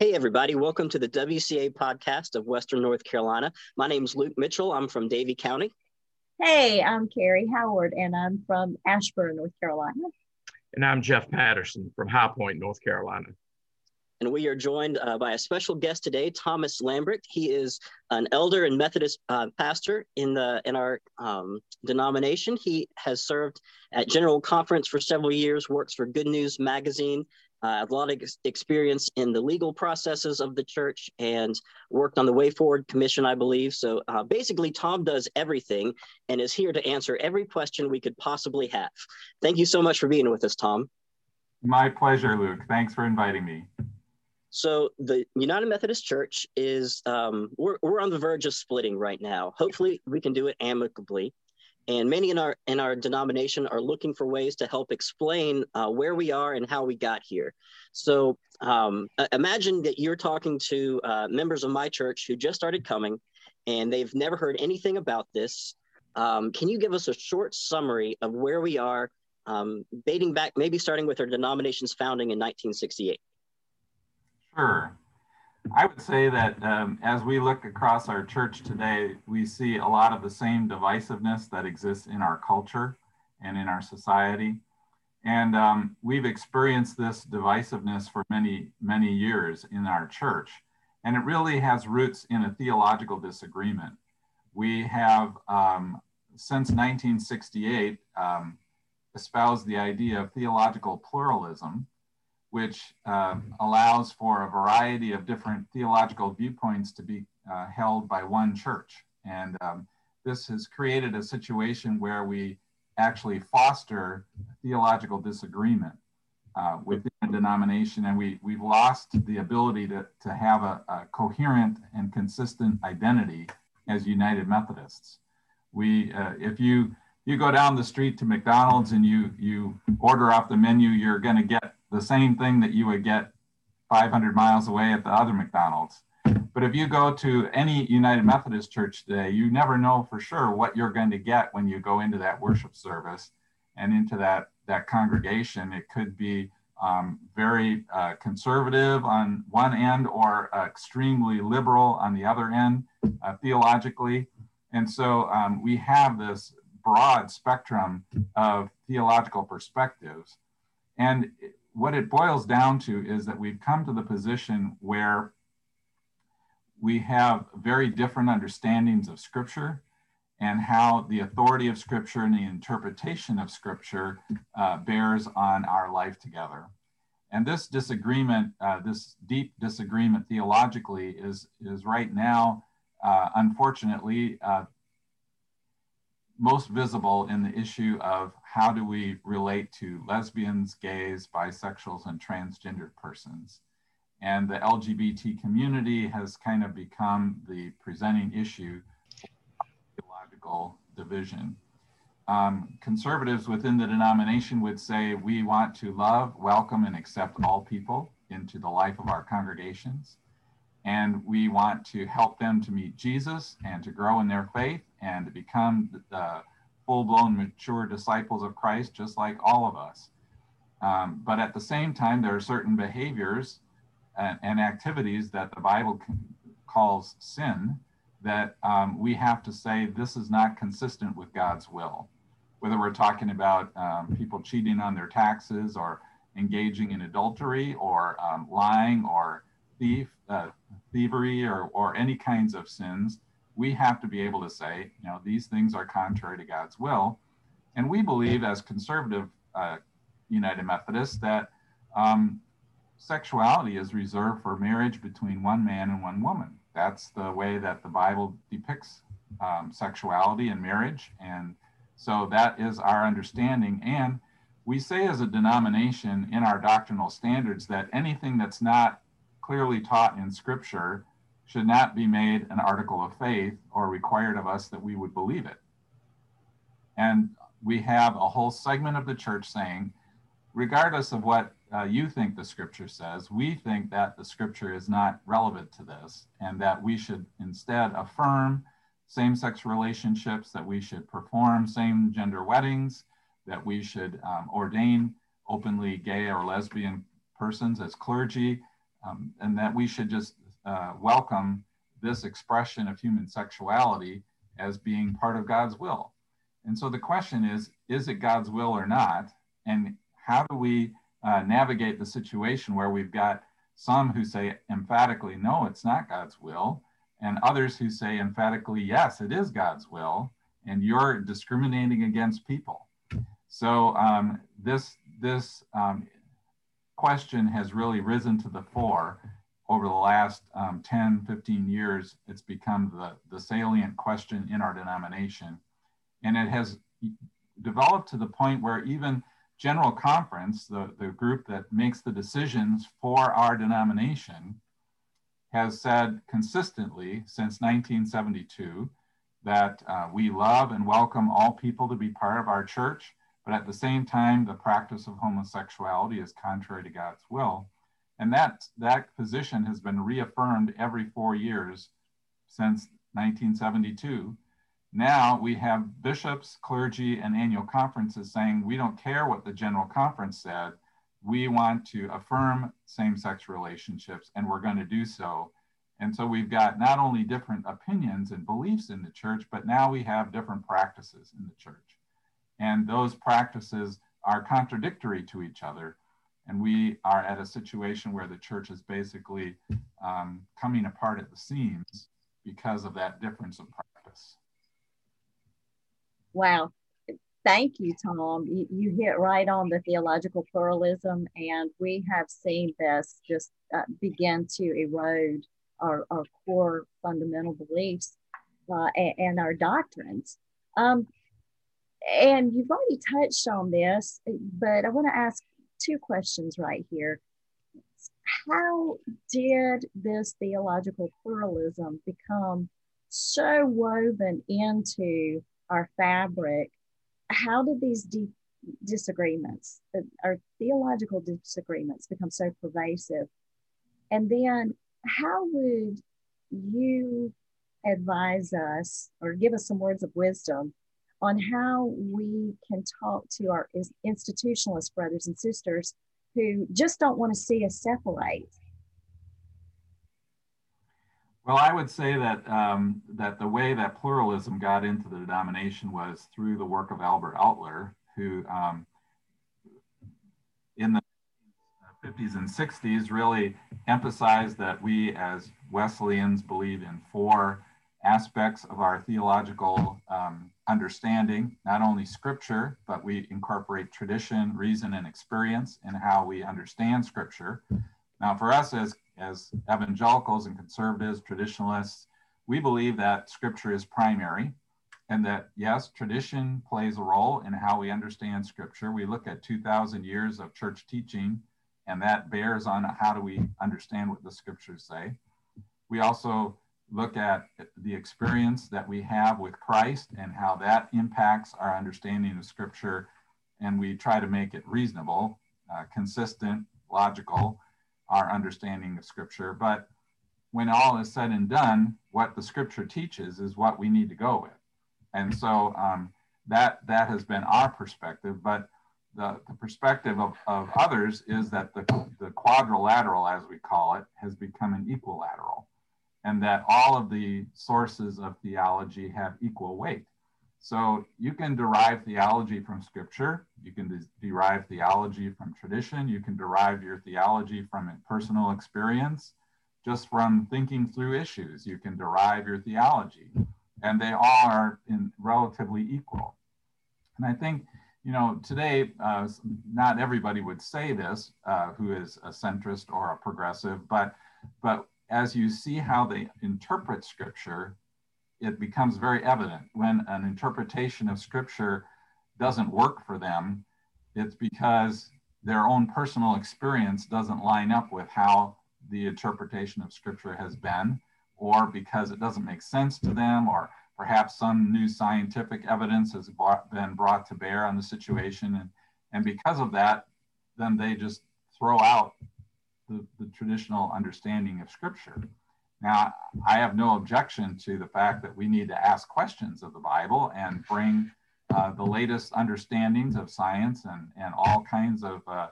Hey, everybody. Welcome to the WCA podcast of Western North Carolina. My name is Luke Mitchell. I'm from Davie County. Hey, I'm Carrie Howard, and I'm from Ashburn, North Carolina. And I'm Jeff Patterson from High Point, North Carolina. And we are joined uh, by a special guest today, Thomas Lambrecht. He is an elder and Methodist uh, pastor in the in our um, denomination. He has served at General Conference for several years, works for Good News Magazine, uh, a lot of experience in the legal processes of the church and worked on the Way Forward Commission, I believe. So uh, basically, Tom does everything and is here to answer every question we could possibly have. Thank you so much for being with us, Tom. My pleasure, Luke. Thanks for inviting me. So the United Methodist Church is um, we're we're on the verge of splitting right now. Hopefully, we can do it amicably and many in our in our denomination are looking for ways to help explain uh, where we are and how we got here. So um, imagine that you're talking to uh, members of my church who just started coming, and they've never heard anything about this. Um, can you give us a short summary of where we are, um, dating back, maybe starting with our denomination's founding in 1968? Sure. I would say that um, as we look across our church today, we see a lot of the same divisiveness that exists in our culture and in our society. And um, we've experienced this divisiveness for many, many years in our church. And it really has roots in a theological disagreement. We have, um, since 1968, um, espoused the idea of theological pluralism, which uh, allows for a variety of different theological viewpoints to be uh, held by one church. And um, this has created a situation where we actually foster theological disagreement uh, within a denomination, and we, we've lost the ability to, to have a, a coherent and consistent identity as United Methodists. We, uh, if you you go down the street to McDonald's and you you order off the menu, you're going to get the same thing that you would get 500 miles away at the other McDonald's. But if you go to any United Methodist church today, you never know for sure what you're going to get when you go into that worship service and into that, that congregation. It could be um, very uh, conservative on one end or uh, extremely liberal on the other end uh, theologically. And so um, we have this broad spectrum of theological perspectives. And what it boils down to is that we've come to the position where we have very different understandings of Scripture and how the authority of Scripture and the interpretation of Scripture uh, bears on our life together. And this disagreement, uh, this deep disagreement theologically, is, is right now, uh, unfortunately, uh, most visible in the issue of how do we relate to lesbians, gays, bisexuals, and transgendered persons. And the LGBT community has kind of become the presenting issue theological division. Um, conservatives within the denomination would say we want to love, welcome, and accept all people into the life of our congregations and we want to help them to meet Jesus and to grow in their faith and to become the full-blown mature disciples of Christ, just like all of us. Um, but at the same time, there are certain behaviors and, and activities that the Bible calls sin that um, we have to say this is not consistent with God's will. Whether we're talking about um, people cheating on their taxes or engaging in adultery or um, lying or thief, uh, thievery or, or any kinds of sins, we have to be able to say, you know, these things are contrary to God's will. And we believe, as conservative uh, United Methodists, that um, sexuality is reserved for marriage between one man and one woman. That's the way that the Bible depicts um, sexuality and marriage. And so that is our understanding. And we say as a denomination in our doctrinal standards that anything that's not clearly taught in Scripture should not be made an article of faith or required of us that we would believe it. And we have a whole segment of the church saying, regardless of what uh, you think the scripture says, we think that the scripture is not relevant to this and that we should instead affirm same sex relationships, that we should perform same gender weddings, that we should um, ordain openly gay or lesbian persons as clergy, um, and that we should just uh, welcome this expression of human sexuality as being part of God's will. And so the question is is it God's will or not? And how do we uh, navigate the situation where we've got some who say emphatically, no, it's not God's will, and others who say emphatically, yes, it is God's will, and you're discriminating against people. So um, this this um, question has really risen to the fore over the last um, 10, 15 years. It's become the, the salient question in our denomination. And it has developed to the point where even General Conference, the, the group that makes the decisions for our denomination, has said consistently since 1972 that uh, we love and welcome all people to be part of our church, but at the same time, the practice of homosexuality is contrary to God's will. And that, that position has been reaffirmed every four years since 1972. Now we have bishops, clergy, and annual conferences saying we don't care what the General Conference said. We want to affirm same sex relationships, and we're going to do so. And so we've got not only different opinions and beliefs in the church, but now we have different practices in the church and those practices are contradictory to each other. And we are at a situation where the church is basically um, coming apart at the seams because of that difference of practice. Wow. Thank you, Tom. You, you hit right on the theological pluralism, and we have seen this just uh, begin to erode our, our core fundamental beliefs uh, and, and, our doctrines. Um, and you've already touched on this, but I want to ask two questions right here. How did this theological pluralism become so woven into our fabric? How did these de- disagreements, our theological disagreements, become so pervasive? And then, how would you advise us or give us some words of wisdom on how we can talk to our institutionalist brothers and sisters who just don't want to see us separate. Well, I would say that um, that the way that pluralism got into the denomination was through the work of Albert Outler, who um, in the 50s and 60s really emphasized that we as Wesleyans believe in four aspects of our theological um, understanding, not only scripture, but we incorporate tradition, reason, and experience in how we understand scripture. Now, for us as, as evangelicals and conservatives, traditionalists, we believe that scripture is primary and that, yes, tradition plays a role in how we understand scripture. We look at 2,000 years of church teaching, and that bears on how do we understand what the scriptures say. We also look at the experience that we have with Christ and how that impacts our understanding of Scripture. And we try to make it reasonable, uh, consistent, logical, our understanding of Scripture. But when all is said and done, what the Scripture teaches is what we need to go with. And so um, that, that has been our perspective. But the, the perspective of, of others is that the, the quadrilateral, as we call it, has become an equilateral and that all of the sources of theology have equal weight. So you can derive theology from scripture, you can de- derive theology from tradition, you can derive your theology from personal experience, just from thinking through issues, you can derive your theology. And they all are in relatively equal. And I think, you know, today, uh, not everybody would say this uh, who is a centrist or a progressive, but but as you see how they interpret scripture, it becomes very evident when an interpretation of scripture doesn't work for them, it's because their own personal experience doesn't line up with how the interpretation of scripture has been, or because it doesn't make sense to them, or perhaps some new scientific evidence has been brought to bear on the situation. And, and because of that, then they just throw out the, the traditional understanding of Scripture. Now, I have no objection to the fact that we need to ask questions of the Bible and bring uh, the latest understandings of science and, and all kinds of uh,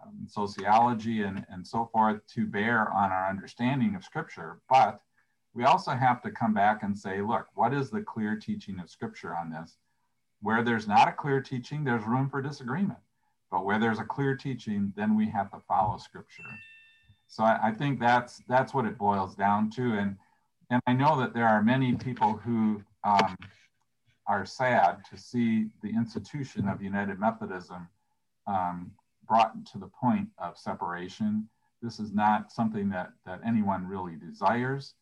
um, sociology and, and so forth to bear on our understanding of Scripture. But we also have to come back and say, look, what is the clear teaching of Scripture on this? Where there's not a clear teaching, there's room for disagreement. But where there's a clear teaching, then we have to follow Scripture. So I, I think that's that's what it boils down to. And and I know that there are many people who um, are sad to see the institution of United Methodism um, brought to the point of separation. This is not something that, that anyone really desires,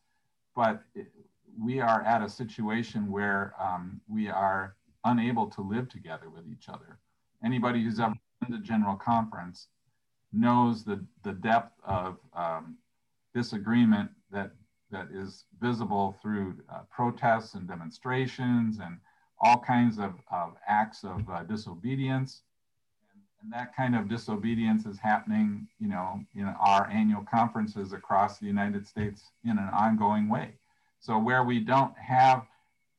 but it, we are at a situation where um, we are unable to live together with each other. Anybody who's ever been to General Conference knows the, the depth of um, disagreement that, that is visible through uh, protests and demonstrations and all kinds of, of acts of uh, disobedience. And, and, that kind of disobedience is happening, you know, in our annual conferences across the United States in an ongoing way. So where we don't have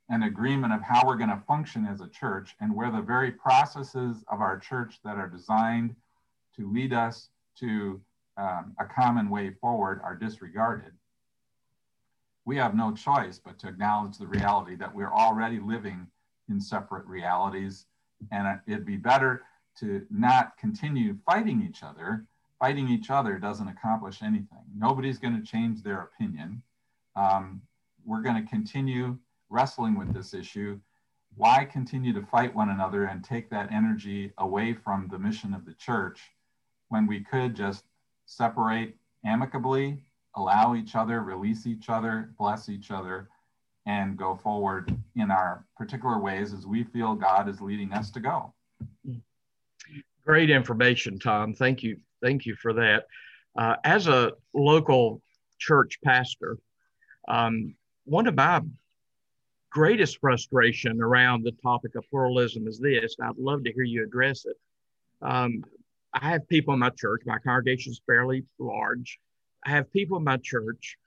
an agreement of how we're going to function as a church and where the very processes of our church that are designed to lead us to um, a common way forward are disregarded, we have no choice but to acknowledge the reality that we're already living in separate realities. And it'd be better to not continue fighting each other. Fighting each other doesn't accomplish anything. Nobody's going to change their opinion. Um, we're going to continue wrestling with this issue. Why continue to fight one another and take that energy away from the mission of the church when we could just separate amicably, allow each other, release each other, bless each other, and go forward in our particular ways as we feel God is leading us to go. Great information, Tom. Thank you. Thank you for that. Uh, as a local church pastor, um, one of my greatest frustration around the topic of pluralism is this. I'd love to hear you address it. Um, I have people in my church, my congregation is fairly large. I have people in my church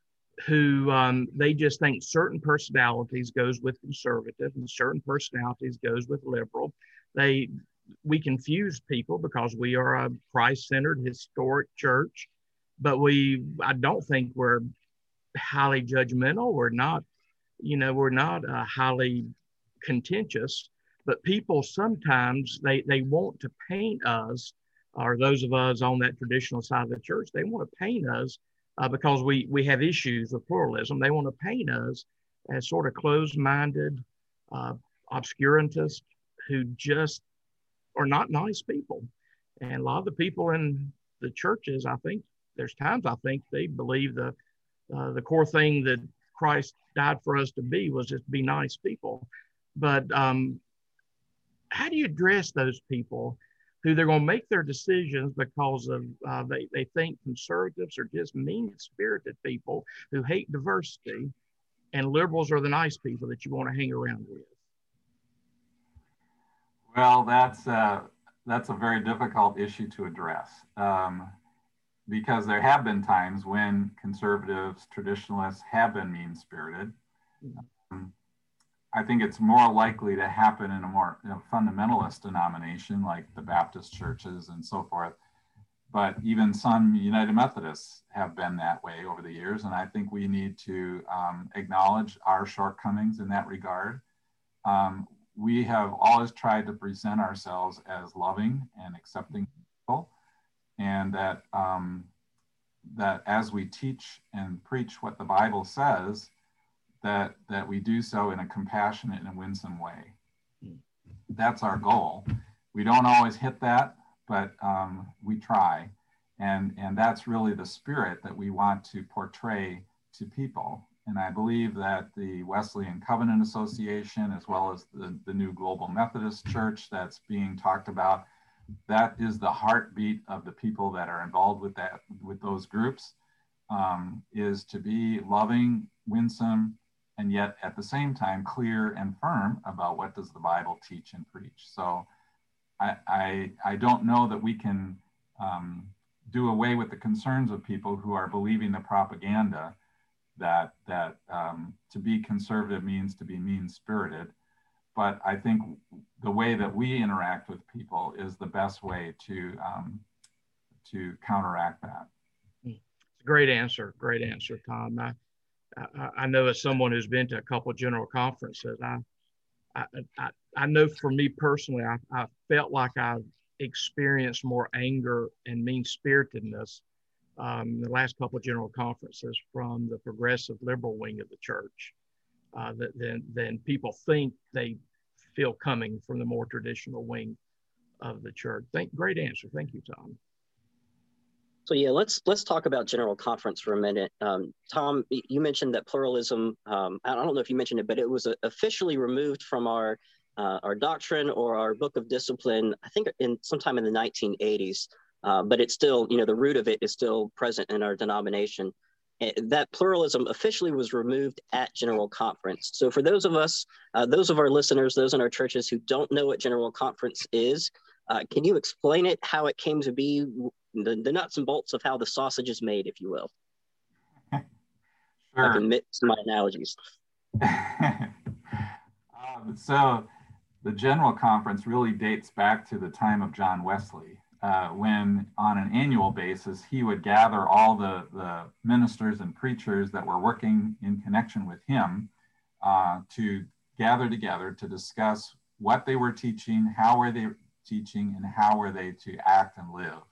who um, they just think certain personalities goes with conservative and certain personalities goes with liberal. They we confuse people because we are a Christ-centered historic church, but we I don't think we're highly judgmental. We're not, you know, we're not uh, highly contentious. But people sometimes they they want to paint us, or those of us on that traditional side of the church, they want to paint us uh, because we we have issues with pluralism. They want to paint us as sort of closed-minded, uh, obscurantists who just are not nice people. And a lot of the people in the churches, I think, there's times I think they believe the uh, the core thing that Christ died for us to be was just be nice people. But um, how do you address those people who they're going to make their decisions because of uh, they, they think conservatives are just mean spirited people who hate diversity and liberals are the nice people that you want to hang around with. Well that's uh, that's a very difficult issue to address um, because there have been times when conservatives traditionalists have been mean spirited um, I think it's more likely to happen in a more you know, fundamentalist denomination like the Baptist churches and so forth. But even some United Methodists have been that way over the years. And I think we need to um, acknowledge our shortcomings in that regard. Um, we have always tried to present ourselves as loving and accepting people, and that, um, that as we teach and preach what the Bible says, that that we do so in a compassionate and winsome way. That's our goal. We don't always hit that, but um, we try, and and that's really the spirit that we want to portray to people. And I believe that the Wesleyan Covenant Association, as well as the, the new Global Methodist Church that's being talked about, that is the heartbeat of the people that are involved with that with those groups. Um, is to be loving, winsome, and yet at the same time clear and firm about what does the Bible teach and preach. So I, I, I don't know that we can um, do away with the concerns of people who are believing the propaganda that, that um, to be conservative means to be mean spirited. But I think the way that we interact with people is the best way to, um, to counteract that. It's a great answer. Great answer, Tom. I, I, I know as someone who's been to a couple general conferences, I, I, I, I know for me personally, I, I felt like I've experienced more anger and mean spiritedness um, the last couple general conferences from the progressive liberal wing of the church uh, than, than people think they feel coming from the more traditional wing of the church. Thank, great answer. Thank you, Tom. So yeah, let's let's talk about General Conference for a minute. Um, Tom, you mentioned that pluralism. Um, I don't know if you mentioned it, but it was officially removed from our uh, our doctrine or our book of discipline. I think in sometime in the 1980s. Uh, but it's still, you know, the root of it is still present in our denomination. That pluralism officially was removed at General Conference. So for those of us, uh, those of our listeners, those in our churches who don't know what General Conference is, uh, can you explain it, how it came to be, the, the nuts and bolts of how the sausage is made, if you will. Sure. I can mix my analogies. um, so the General Conference really dates back to the time of John Wesley. Uh, when on an annual basis he would gather all the, the ministers and preachers that were working in connection with him uh, to gather together to discuss what they were teaching, how were they teaching, and how were they to act and live.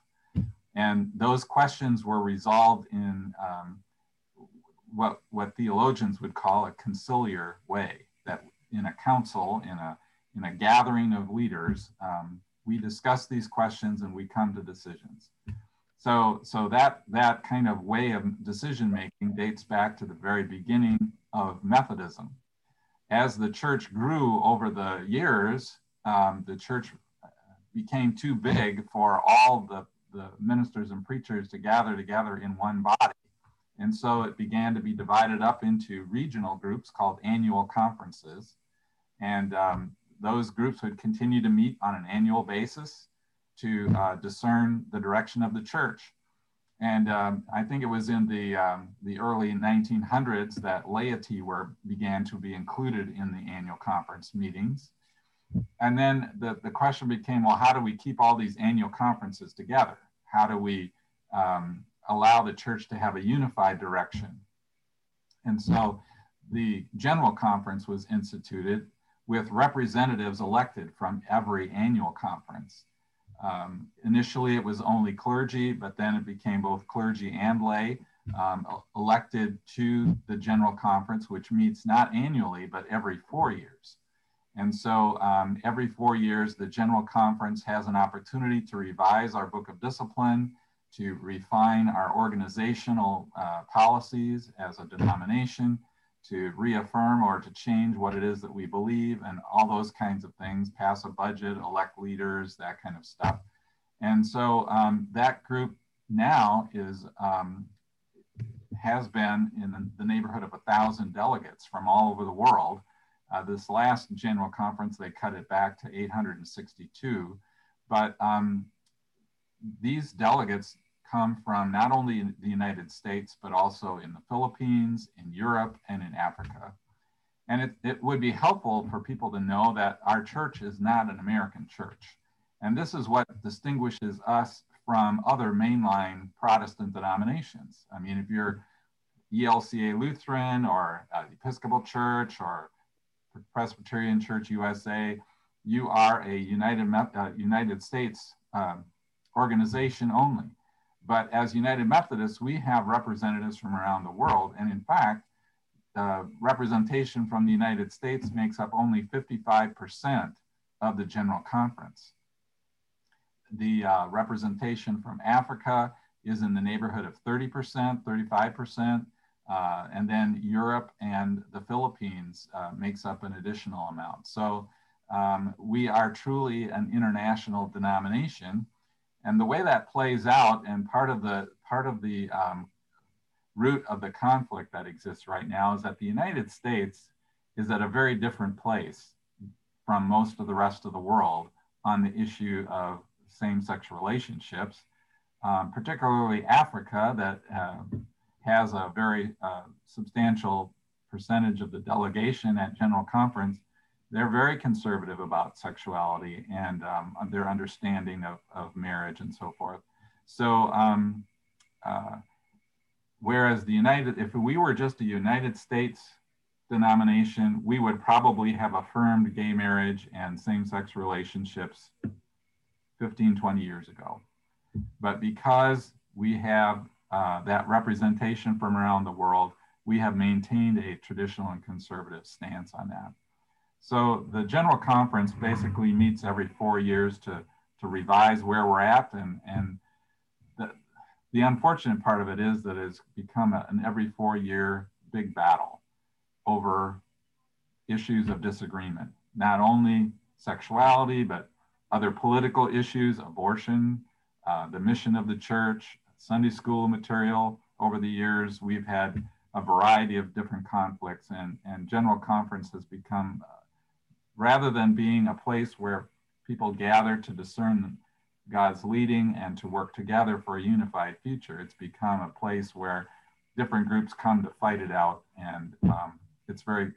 And those questions were resolved in um, what, what theologians would call a conciliar way, that in a council, in a, in a gathering of leaders, um, we discuss these questions and we come to decisions. So, so that, that kind of way of decision making dates back to the very beginning of Methodism. As the church grew over the years, um, the church became too big for all the the ministers and preachers to gather together in one body. And so it began to be divided up into regional groups called annual conferences. And um, those groups would continue to meet on an annual basis to uh, discern the direction of the church. And um, I think it was in the, um, the early 1900s that laity were, began to be included in the annual conference meetings. And then the, the question became, well, how do we keep all these annual conferences together? How do we um, allow the church to have a unified direction? And so the general conference was instituted with representatives elected from every annual conference. Um, initially, it was only clergy, but then it became both clergy and lay um, elected to the general conference, which meets not annually, but every four years. And so um, every four years, the General Conference has an opportunity to revise our Book of Discipline, to refine our organizational uh, policies as a denomination, to reaffirm or to change what it is that we believe, and all those kinds of things, pass a budget, elect leaders, that kind of stuff. And so um, that group now is um, has been in the neighborhood of a thousand delegates from all over the world uh, this last general conference, they cut it back to 862. But um, these delegates come from not only the United States, but also in the Philippines, in Europe, and in Africa. And it, it would be helpful for people to know that our church is not an American church. And this is what distinguishes us from other mainline Protestant denominations. I mean, if you're ELCA Lutheran or uh, Episcopal Church or Presbyterian Church USA, you are a United, uh, United States um, organization only. But as United Methodists, we have representatives from around the world. And in fact, uh, representation from the United States makes up only 55% of the General Conference. The uh, representation from Africa is in the neighborhood of 30%, 35%. Uh, and then Europe and the Philippines uh, makes up an additional amount. So um, we are truly an international denomination. And the way that plays out, and part of the part of the um, root of the conflict that exists right now is that the United States is at a very different place from most of the rest of the world on the issue of same-sex relationships, um, particularly Africa that uh, has a very uh, substantial percentage of the delegation at General Conference, they're very conservative about sexuality and um, their understanding of, of marriage and so forth. So, um, uh, whereas the United, if we were just a United States denomination, we would probably have affirmed gay marriage and same sex relationships 15, 20 years ago. But because we have uh, that representation from around the world, we have maintained a traditional and conservative stance on that. So the General Conference basically meets every four years to, to revise where we're at. And, and the, the unfortunate part of it is that it's become a, an every four year big battle over issues of disagreement, not only sexuality, but other political issues, abortion, uh, the mission of the church, Sunday school material. Over the years, we've had a variety of different conflicts, and, and General Conference has become, uh, rather than being a place where people gather to discern God's leading and to work together for a unified future, it's become a place where different groups come to fight it out, and um, it's very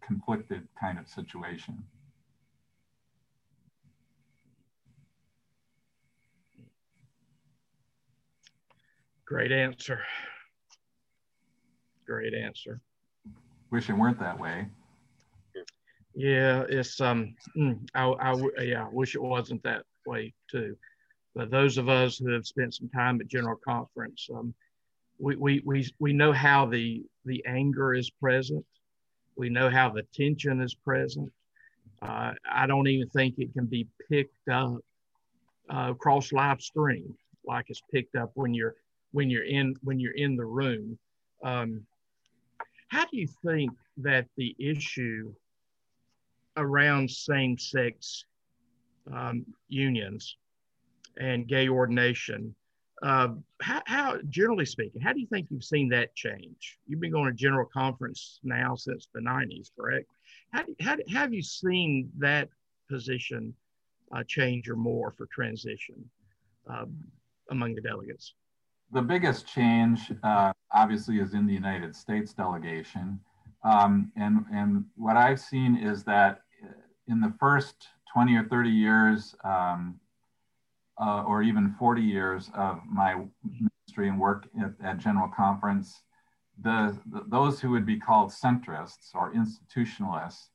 conflicted kind of situation. Great answer. Great answer. Wish it weren't that way. Yeah, it's um, mm, I, I yeah, I wish it wasn't that way too. But those of us who have spent some time at General Conference, um, we, we, we, we know how the, the anger is present. We know how the tension is present. Uh, I don't even think it can be picked up uh, across live stream like it's picked up when you're when you're in when you're in the room. Um, how do you think that the issue around same-sex um, unions and gay ordination, uh, how, how, generally speaking, how do you think you've seen that change? You've been going to general conference now since the 90s, correct? How, how, have you seen that position uh, change or more for transition um, among the delegates? The biggest change, uh, obviously, is in the United States delegation. Um, and, and what I've seen is that in the first 20 or 30 years, um, uh, or even 40 years of my ministry and work at, at General Conference, the, the, those who would be called centrists or institutionalists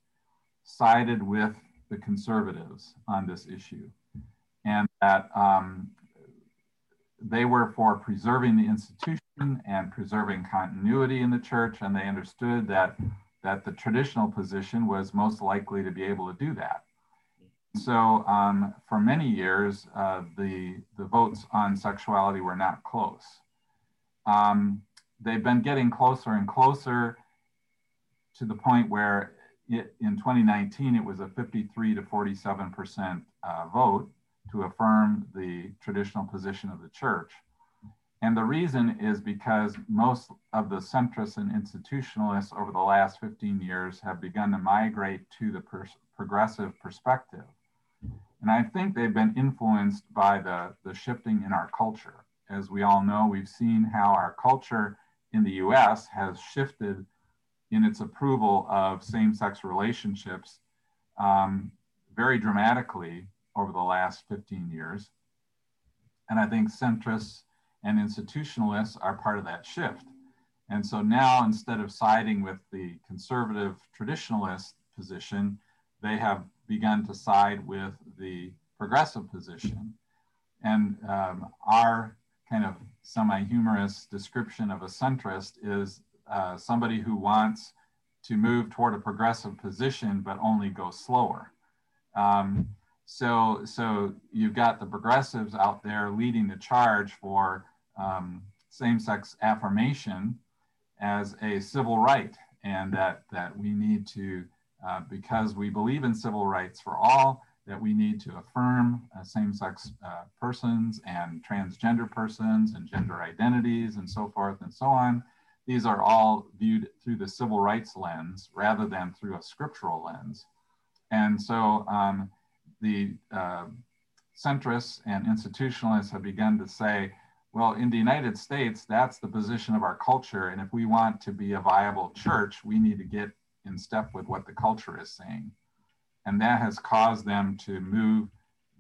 sided with the conservatives on this issue. And that um, they were for preserving the institution and preserving continuity in the church, and they understood that that the traditional position was most likely to be able to do that. So um, for many years, uh, the the votes on sexuality were not close. Um, they've been getting closer and closer to the point where it, in 2019 it was a 53 to 47 percent uh, vote to affirm the traditional position of the church. And the reason is because most of the centrists and institutionalists over the last 15 years have begun to migrate to the progressive perspective. And I think they've been influenced by the, the shifting in our culture. As we all know, we've seen how our culture in the US has shifted in its approval of same sex relationships um, very dramatically over the last 15 years. And I think centrists and institutionalists are part of that shift. And so now, instead of siding with the conservative traditionalist position, they have begun to side with the progressive position. And um, our kind of semi humorous description of a centrist is uh, somebody who wants to move toward a progressive position, but only go slower. Um, so, so you've got the progressives out there leading the charge for um, same-sex affirmation as a civil right, and that that we need to, uh, because we believe in civil rights for all, that we need to affirm uh, same-sex uh, persons and transgender persons and gender identities and so forth and so on. These are all viewed through the civil rights lens rather than through a scriptural lens. And so um, the uh, centrists and institutionalists have begun to say, well, in the United States, that's the position of our culture. And if we want to be a viable church, we need to get in step with what the culture is saying. And that has caused them to move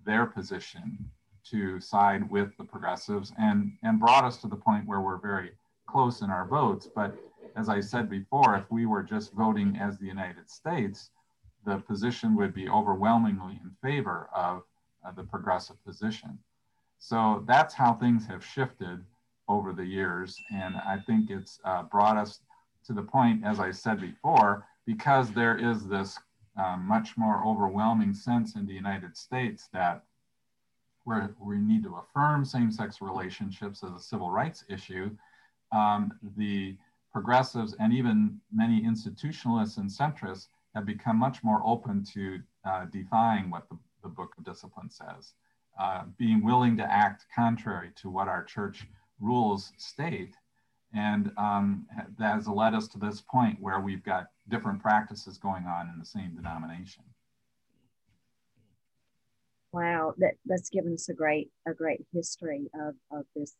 their position to side with the progressives and, and brought us to the point where we're very close in our votes. But as I said before, if we were just voting as the United States, the position would be overwhelmingly in favor of uh, the progressive position. So that's how things have shifted over the years. And I think it's uh, brought us to the point, as I said before, because there is this uh, much more overwhelming sense in the United States that we need to affirm same-sex relationships as a civil rights issue, um, the progressives and even many institutionalists and centrists become much more open to uh, defying what the, the, Book of Discipline says, uh, being willing to act contrary to what our church rules state. And um, that has led us to this point where we've got different practices going on in the same denomination. Wow, that, that's given us a great a great history of, of this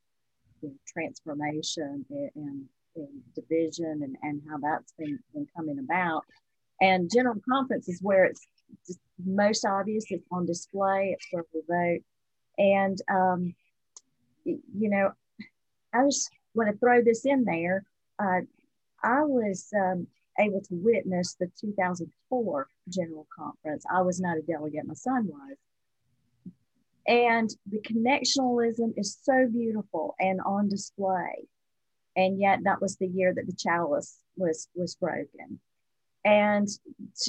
you know, transformation and, and, division and, and how that's been, been coming about. And general conference is where it's most obvious. It's on display. It's where we vote. And um, you know, I just want to throw this in there. Uh, I was um, able to witness the 2004 General Conference. I was not a delegate, my son was. And the connectionalism is so beautiful and on display. And yet that was the year that the chalice was was broken. And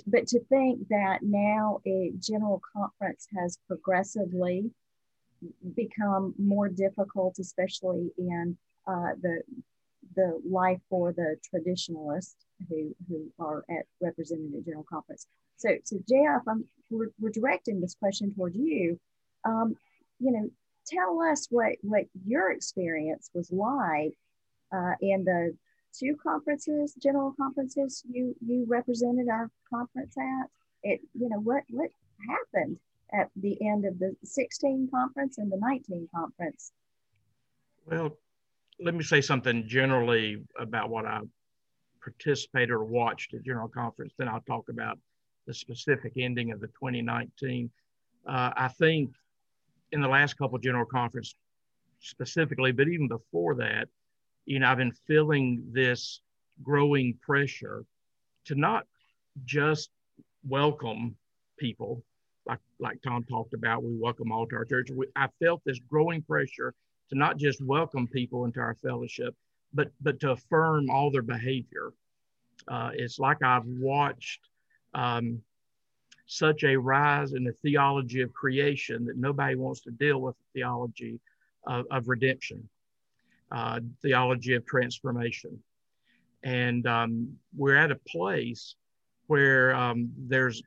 but to think that now a general conference has progressively become more difficult, especially in uh, the the life for the traditionalists who who are at represented at general conference. So, so Jeff, I'm we're, we're directing this question toward you. Um, you know, tell us what what your experience was like uh, in the two conferences, general conferences you you represented our conference at. It you know what what happened at the end of the 16 conference and the 19 conference. Well, let me say something generally about what I participated or watched at General Conference. Then I'll talk about the specific ending of the 2019. Uh, I think in the last couple General Conference specifically, but even before that, you know, I've been feeling this growing pressure to not just welcome people like like Tom talked about. We welcome all to our church. We, I felt this growing pressure to not just welcome people into our fellowship, but but to affirm all their behavior. Uh, it's like I've watched um, such a rise in the theology of creation that nobody wants to deal with the theology of, of redemption, uh, theology of transformation, and um, we're at a place where um, there's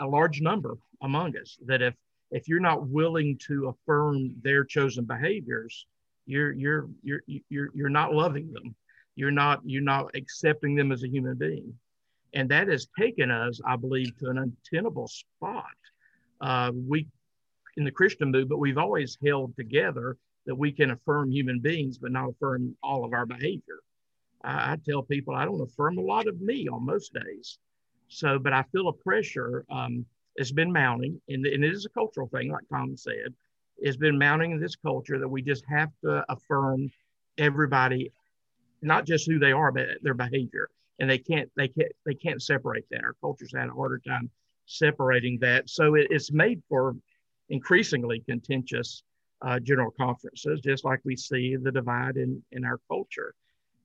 a large number among us that if if you're not willing to affirm their chosen behaviors, you're you're you're you're you're not loving them. You're not you're not accepting them as a human being, and that has taken us, I believe, to an untenable spot. Uh, we in the Christian movement, we've always held together that we can affirm human beings, but not affirm all of our behavior. I, I tell people I don't affirm a lot of me on most days. So, but I feel a pressure. Um, it's been mounting, and, and it is a cultural thing, like Tom said. It's been mounting in this culture that we just have to affirm everybody, not just who they are, but their behavior. And they can't, they can't, they can't separate that. Our culture's had a harder time separating that. So it, it's made for increasingly contentious uh, general conferences, just like we see the divide in, in our culture.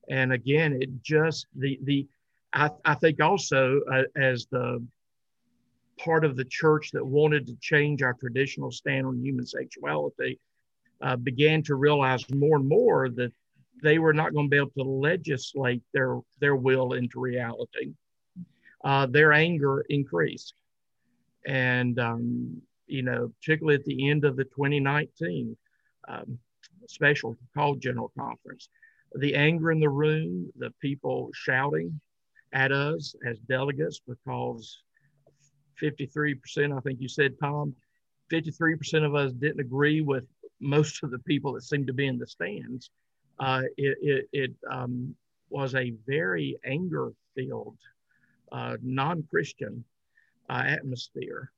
And again, it just the the I, I think also uh, as the part of the church that wanted to change our traditional stand on human sexuality uh, began to realize more and more that they were not going to be able to legislate their their will into reality. Uh, their anger increased, and um, you know, particularly at the end of the 2019 um, special called General Conference, the anger in the room, the people shouting at us as delegates because 53%, I think you said, Tom, 53% of us didn't agree with most of the people that seemed to be in the stands. Uh, it it, it um, was a very anger filled, uh, non Christian uh, atmosphere.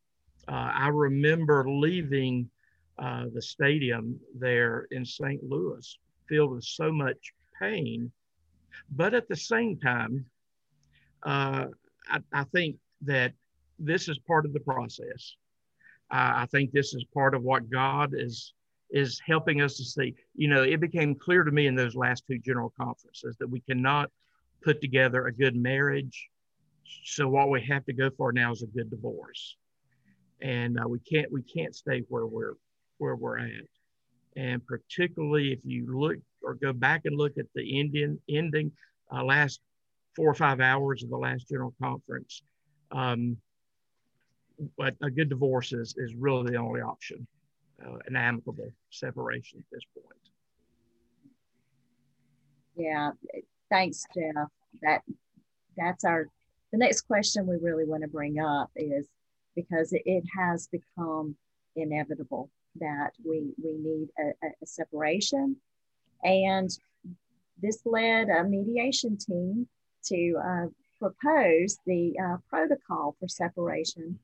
Uh, I remember leaving uh, the stadium there in St. Louis, filled with so much pain. But at the same time, uh, I, I, think that this is part of the process. I think this is part of what God is is helping us to see. You know, it became clear to me in those last two general conferences that we cannot put together a good marriage. So what we have to go for now is a good divorce, and uh, we can't we can't stay where we're where we're at. And particularly if you look or go back and look at the Indian ending uh, last four or five hours of the last general conference, um, but a good divorce is, is really the only option, uh, an amicable separation at this point. Yeah, thanks, Jeff. That that's our the next question we really want to bring up is because it, has become inevitable that we we need a, a separation, and this led a mediation team to uh, propose the uh, protocol for separation.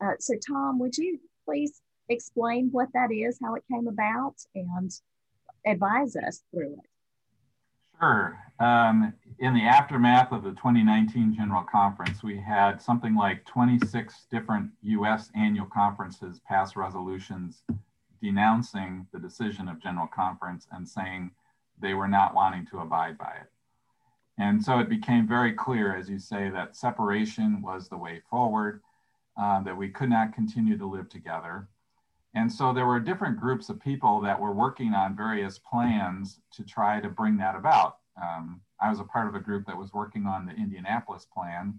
Uh, so, Tom, would you please explain what that is, how it came about, and advise us through it? Sure. Um, in the aftermath of the 2019 General Conference, we had something like 26 different US annual conferences pass resolutions denouncing the decision of General Conference and saying they were not wanting to abide by it. And so it became very clear, as you say, that separation was the way forward, uh, that we could not continue to live together. And so there were different groups of people that were working on various plans to try to bring that about. Um, I was a part of a group that was working on the Indianapolis plan,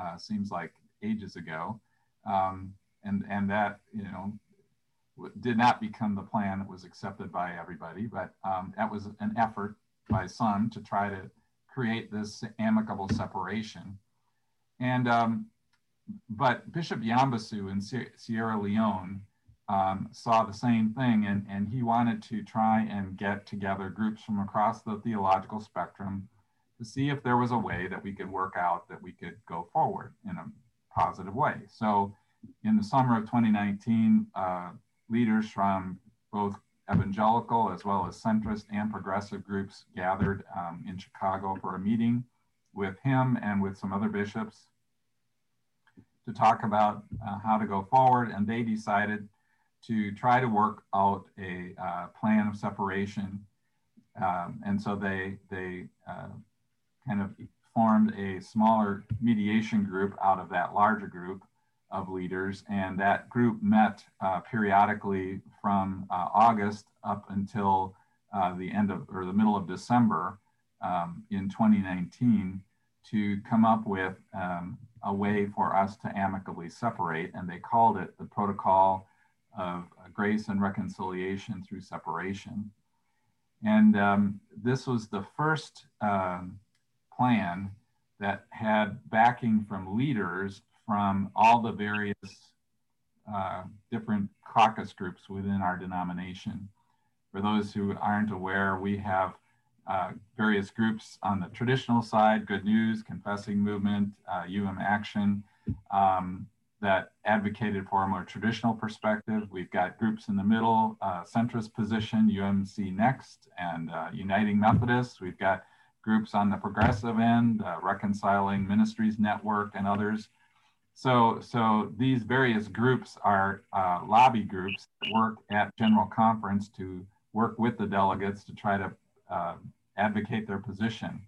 uh, seems like ages ago. Um, and, and that, you know, did not become the plan that was accepted by everybody, but um, that was an effort by some to try to create this amicable separation. And, um, but Bishop Yambasu in Sierra Leone um, saw the same thing and, and he wanted to try and get together groups from across the theological spectrum to see if there was a way that we could work out that we could go forward in a positive way. So in the summer of 2019, uh, leaders from both evangelical as well as centrist and progressive groups gathered um, in Chicago for a meeting with him and with some other bishops to talk about uh, how to go forward. And they decided to try to work out a uh, plan of separation. Um, and so they, they uh, kind of formed a smaller mediation group out of that larger group of leaders, and that group met uh, periodically from uh, August up until uh, the end of or the middle of December um, in 2019 to come up with um, a way for us to amicably separate, and they called it the Protocol of Grace and Reconciliation through Separation. And um, this was the first um, plan that had backing from leaders from all the various uh, different caucus groups within our denomination. For those who aren't aware, we have uh, various groups on the traditional side, Good News, Confessing Movement, uh, UM Action, um, that advocated for a more traditional perspective. We've got groups in the middle, uh, centrist position, UMC Next, and uh, Uniting Methodists. We've got groups on the progressive end, uh, Reconciling Ministries Network, and others. So, so these various groups are uh, lobby groups that work at General Conference to work with the delegates to try to uh, advocate their position.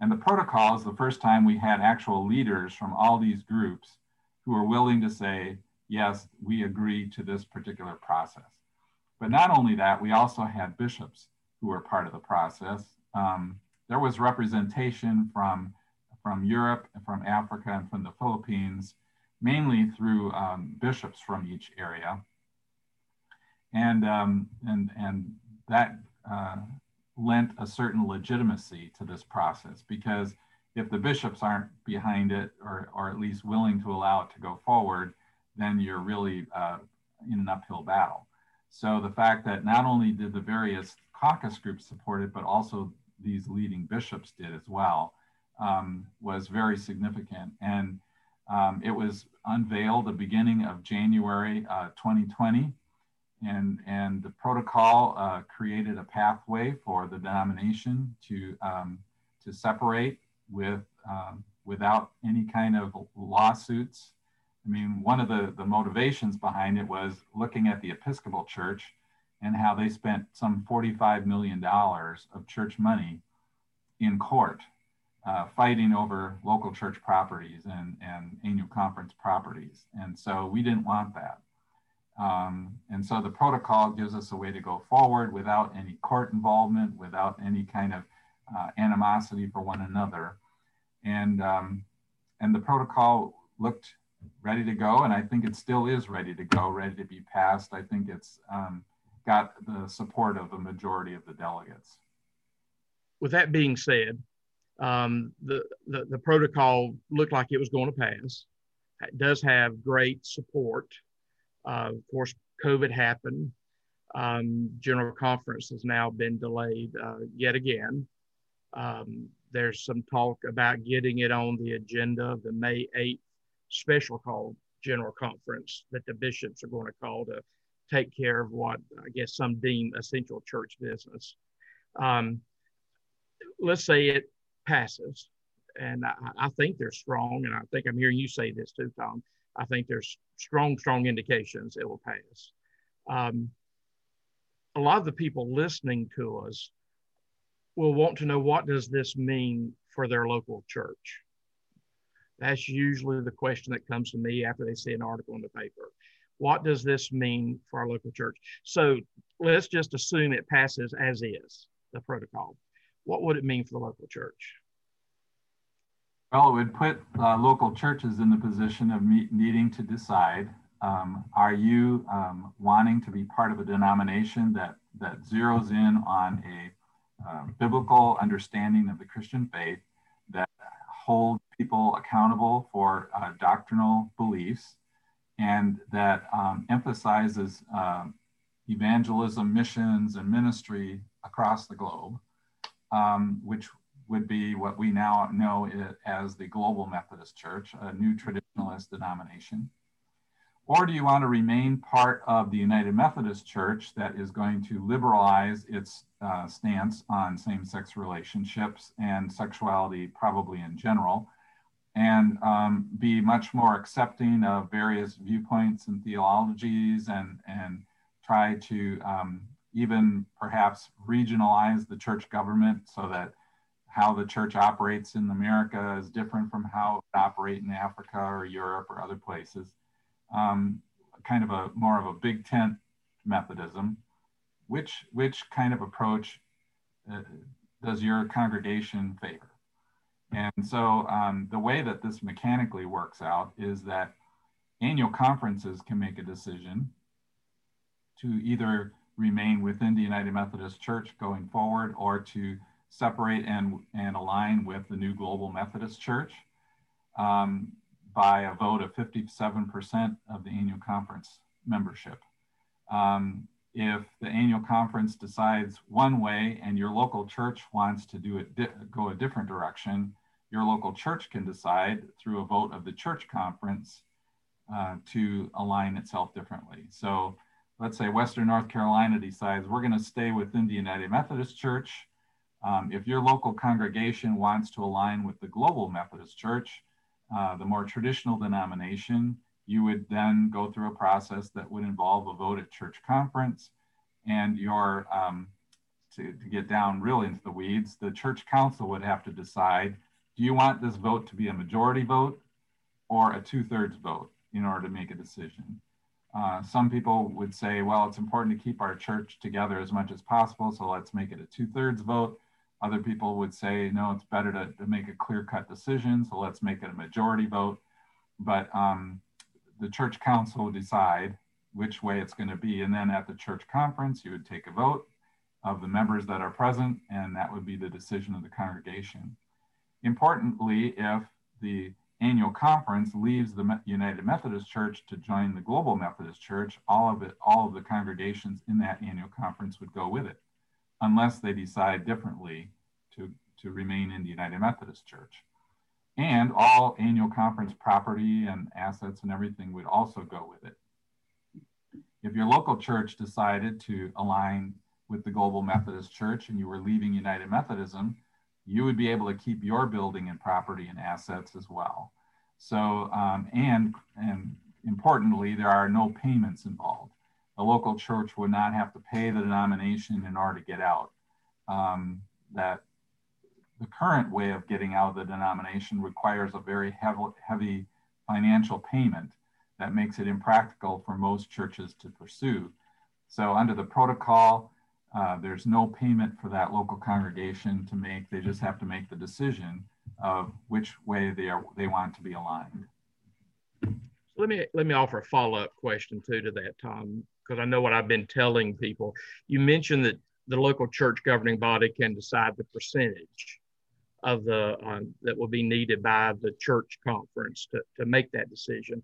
And the protocol is the first time we had actual leaders from all these groups who are willing to say, yes, we agree to this particular process. But not only that, we also had bishops who were part of the process. Um, there was representation from, from Europe, from Africa, and from the Philippines mainly through um, bishops from each area. And, um, and, and that uh, lent a certain legitimacy to this process because if the bishops aren't behind it or, or at least willing to allow it to go forward, then you're really uh, in an uphill battle. So the fact that not only did the various caucus groups support it, but also these leading bishops did as well, um, was very significant. And um, it was unveiled the beginning of January uh, 2020. and, and the protocol uh, created a pathway for the denomination to, um, to separate with, um, without any kind of lawsuits. I mean, one of the, the motivations behind it was looking at the Episcopal Church and how they spent some $45 million of church money in court uh, fighting over local church properties and, and annual conference properties. And so we didn't want that. Um, and so the protocol gives us a way to go forward without any court involvement, without any kind of uh, animosity for one another. And, um, and the protocol looked ready to go, and I think it still is ready to go, ready to be passed. I think it's um, got the support of a majority of the delegates. With that being said, um, the, the, the protocol looked like it was going to pass. It does have great support. Uh, of course, COVID happened. Um, General Conference has now been delayed uh, yet again. Um, there's some talk about getting it on the agenda of the May 8th special call General Conference that the bishops are going to call to take care of what I guess some deem essential church business. Um, let's say it passes. And I, I, think they're strong, and I think I'm hearing you say this too, Tom. I think there's strong, strong indications it will pass. Um, a lot of the people listening to us will want to know what does this mean for their local church. That's usually the question that comes to me after they see an article in the paper. What does this mean for our local church? So let's just assume it passes as is the protocol what would it mean for the local church? Well, it would put uh, local churches in the position of meet, needing to decide um, are you um, wanting to be part of a denomination that, that zeroes in on a uh, biblical understanding of the Christian faith, that hold people accountable for uh, doctrinal beliefs, and that um, emphasizes um, evangelism, missions, and ministry across the globe? um, which would be what we now know as the Global Methodist Church, a new traditionalist denomination? Or do you want to remain part of the United Methodist Church that is going to liberalize its uh, stance on same sex relationships and sexuality, probably in general, and um, be much more accepting of various viewpoints and theologies and, and try to um, even perhaps regionalize the church government so that how the church operates in America is different from how it operates in Africa or Europe or other places. Um, kind of a more of a big tent Methodism. Which which kind of approach uh, does your congregation favor? And so um, the way that this mechanically works out is that annual conferences can make a decision to either remain within the United Methodist Church going forward or to separate and, and align with the new Global Methodist Church um, by a vote of 57% of the annual conference membership. Um, if the annual conference decides one way and your local church wants to do it go a different direction, your local church can decide through a vote of the church conference uh, to align itself differently. So let's say Western North Carolina decides we're going to stay within the United Methodist Church. Um, if your local congregation wants to align with the Global Methodist Church, uh, the more traditional denomination, you would then go through a process that would involve a vote at church conference and your, um, to, to get down really into the weeds, the church council would have to decide, do you want this vote to be a majority vote or a two thirds vote in order to make a decision? Uh, some people would say, well, it's important to keep our church together as much as possible, so let's make it a two thirds vote. Other people would say, no, it's better to, to make a clear cut decision, so let's make it a majority vote. But um, the church council would decide which way it's going to be. And then at the church conference, you would take a vote of the members that are present, and that would be the decision of the congregation. Importantly, if the annual conference leaves the United Methodist Church to join the Global Methodist Church, all of it, all of the congregations in that annual conference would go with it, unless they decide differently to, to remain in the United Methodist Church. And all annual conference property and assets and everything would also go with it. if your local church decided to align with the Global Methodist Church and you were leaving United Methodism, you would be able to keep your building and property and assets as well. So, um, and, and importantly, there are no payments involved. The local church would not have to pay the denomination in order to get out. Um, that the current way of getting out of the denomination requires a very heavy, heavy financial payment that makes it impractical for most churches to pursue. So under the protocol, uh, there's no payment for that local congregation to make. They just have to make the decision of which way they are they want to be aligned. Let me let me offer a follow up question too to that, Tom, because I know what I've been telling people. You mentioned that the local church governing body can decide the percentage of the uh, that will be needed by the church conference to, to make that decision.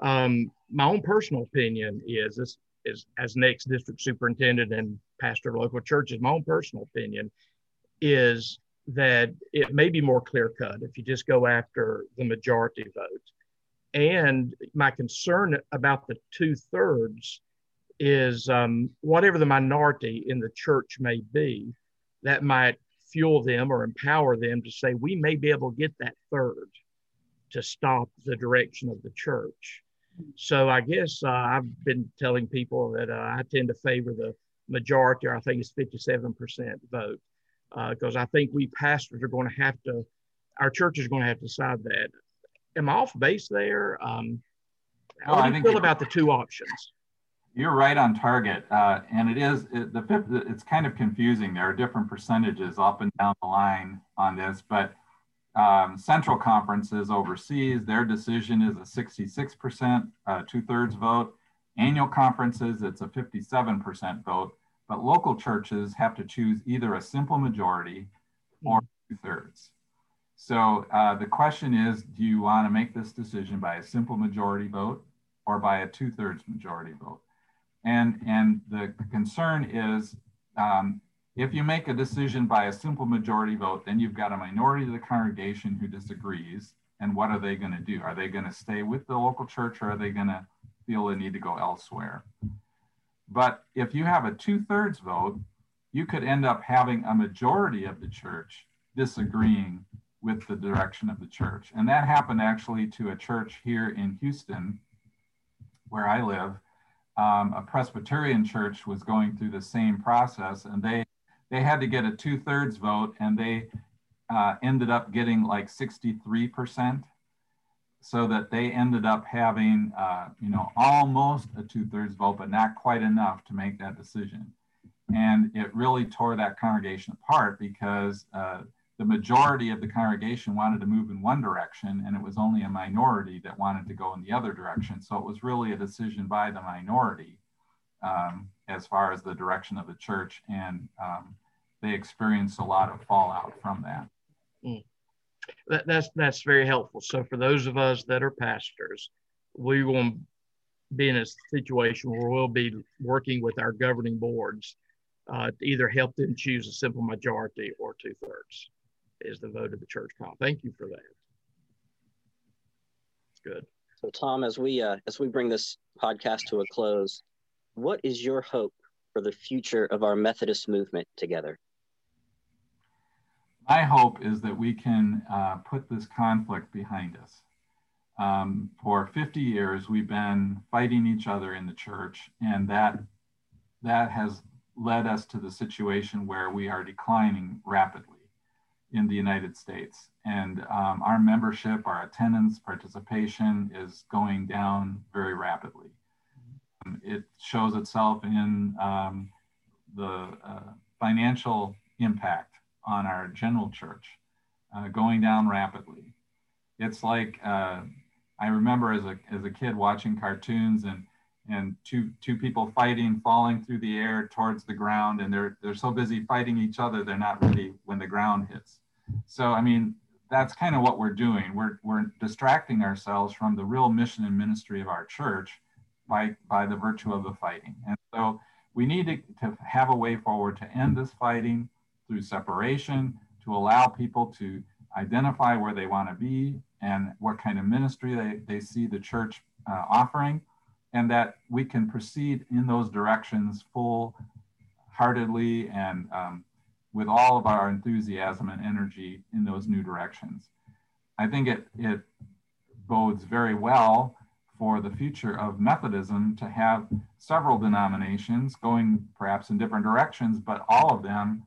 Um, my own personal opinion is this is as next district superintendent and pastor of local churches, my own personal opinion is that it may be more clear cut if you just go after the majority vote. And my concern about the two thirds is um, whatever the minority in the church may be, that might fuel them or empower them to say, we may be able to get that third to stop the direction of the church. So I guess uh, I've been telling people that uh, I tend to favor the majority, or I think it's 57% vote, because uh, I think we pastors are going to have to, our church is going to have to decide that. Am I off base there? Um, how do you feel about the two options? You're right on target, uh, and it is it, the fifth. It's kind of confusing. There are different percentages up and down the line on this, but um, central conferences overseas, their decision is a 66%, uh, two thirds vote. Annual conferences, it's a 57% vote. But local churches have to choose either a simple majority or two thirds. So uh, the question is do you want to make this decision by a simple majority vote or by a two thirds majority vote? And, and the concern is um, if you make a decision by a simple majority vote, then you've got a minority of the congregation who disagrees. And what are they going to do? Are they going to stay with the local church or are they going to feel they need to go elsewhere? But if you have a two thirds vote, you could end up having a majority of the church disagreeing with the direction of the church. And that happened actually to a church here in Houston, where I live. Um, a Presbyterian church was going through the same process, and they they had to get a two thirds vote and they uh, ended up getting like 63%. So that they ended up having, uh, you know, almost a two thirds vote, but not quite enough to make that decision. And it really tore that congregation apart because uh, the majority of the congregation wanted to move in one direction and it was only a minority that wanted to go in the other direction. So it was really a decision by the minority um, as far as the direction of the church. And um, they experienced a lot of fallout from that. Mm. that. That's that's very helpful. So for those of us that are pastors, we will be in a situation where we'll be working with our governing boards uh, to either help them choose a simple majority or two thirds is the vote of the church call. Thank you for that. It's good. So Tom, as we uh, as we bring this podcast to a close, what is your hope for the future of our Methodist movement together? my hope is that we can uh, put this conflict behind us. Um, for 50 years, we've been fighting each other in the church, and that that has led us to the situation where we are declining rapidly in the United States. And um, our membership, our attendance, participation is going down very rapidly. Um, it shows itself in um, the uh, financial impact on our general church uh, going down rapidly. It's like uh, I remember as a, as a kid watching cartoons and and two two people fighting, falling through the air towards the ground, and they're they're so busy fighting each other, they're not ready when the ground hits. So I mean, that's kind of what we're doing. We're we're distracting ourselves from the real mission and ministry of our church by by the virtue of the fighting. And so we need to, to have a way forward to end this fighting, through separation to allow people to identify where they want to be and what kind of ministry they, they see the church uh, offering and that we can proceed in those directions full heartedly and um, with all of our enthusiasm and energy in those new directions. I think it, it bodes very well for the future of Methodism to have several denominations going perhaps in different directions, but all of them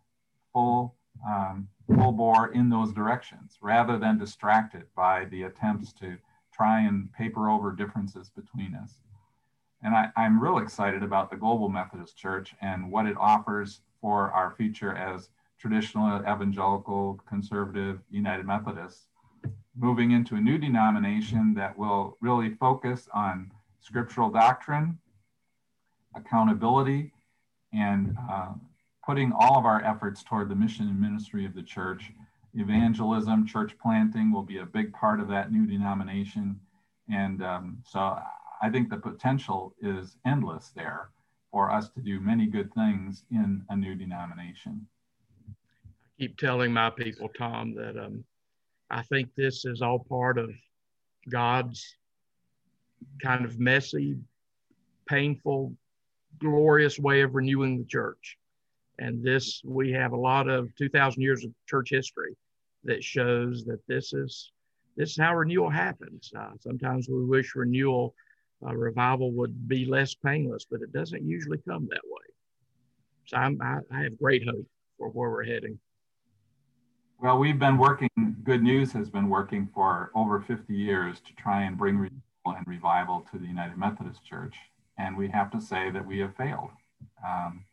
full, um, full bore in those directions rather than distracted by the attempts to try and paper over differences between us. And I, am real excited about the Global Methodist Church and what it offers for our future as traditional evangelical conservative United Methodists moving into a new denomination that will really focus on scriptural doctrine, accountability, and uh, putting all of our efforts toward the mission and ministry of the church. Evangelism, church planting will be a big part of that new denomination. And um, so I think the potential is endless there for us to do many good things in a new denomination. I keep telling my people, Tom, that um, I think this is all part of God's kind of messy, painful, glorious way of renewing the church. And this, we have a lot of 2,000 years of church history that shows that this is this is how renewal happens. Uh, sometimes we wish renewal uh, revival would be less painless, but it doesn't usually come that way. So I'm, I, I have great hope for where we're heading. Well, we've been working, Good News has been working for over 50 years to try and bring renewal and revival to the United Methodist Church. And we have to say that we have failed. Um,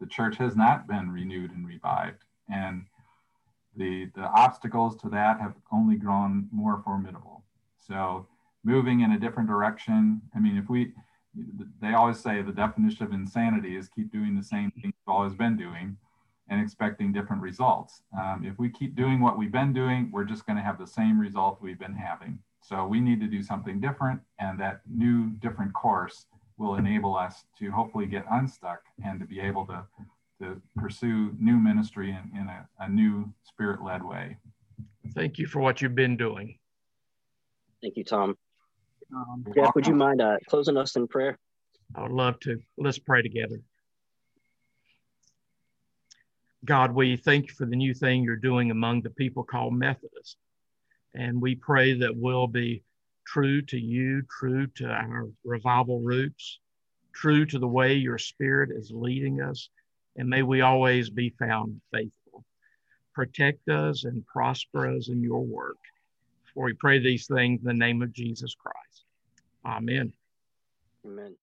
the church has not been renewed and revived. And the, the obstacles to that have only grown more formidable. So, moving in a different direction, I mean, if we, they always say the definition of insanity is keep doing the same thing you've always been doing and expecting different results. Um, if we keep doing what we've been doing, we're just going to have the same result we've been having. So we need to do something different, and that new, different course will enable us to hopefully get unstuck and to be able to, to pursue new ministry in, in a, a new spirit led way. Thank you for what you've been doing. Thank you, Tom. Um, Jeff, would you mind uh, closing us in prayer? I would love to. Let's pray together. God, we thank you for the new thing you're doing among the people called Methodists. And we pray that we'll be true to you, true to our revival roots, true to the way your spirit is leading us. And may we always be found faithful. Protect us and prosper us in your work. For we pray these things in the name of Jesus Christ. Amen. Amen.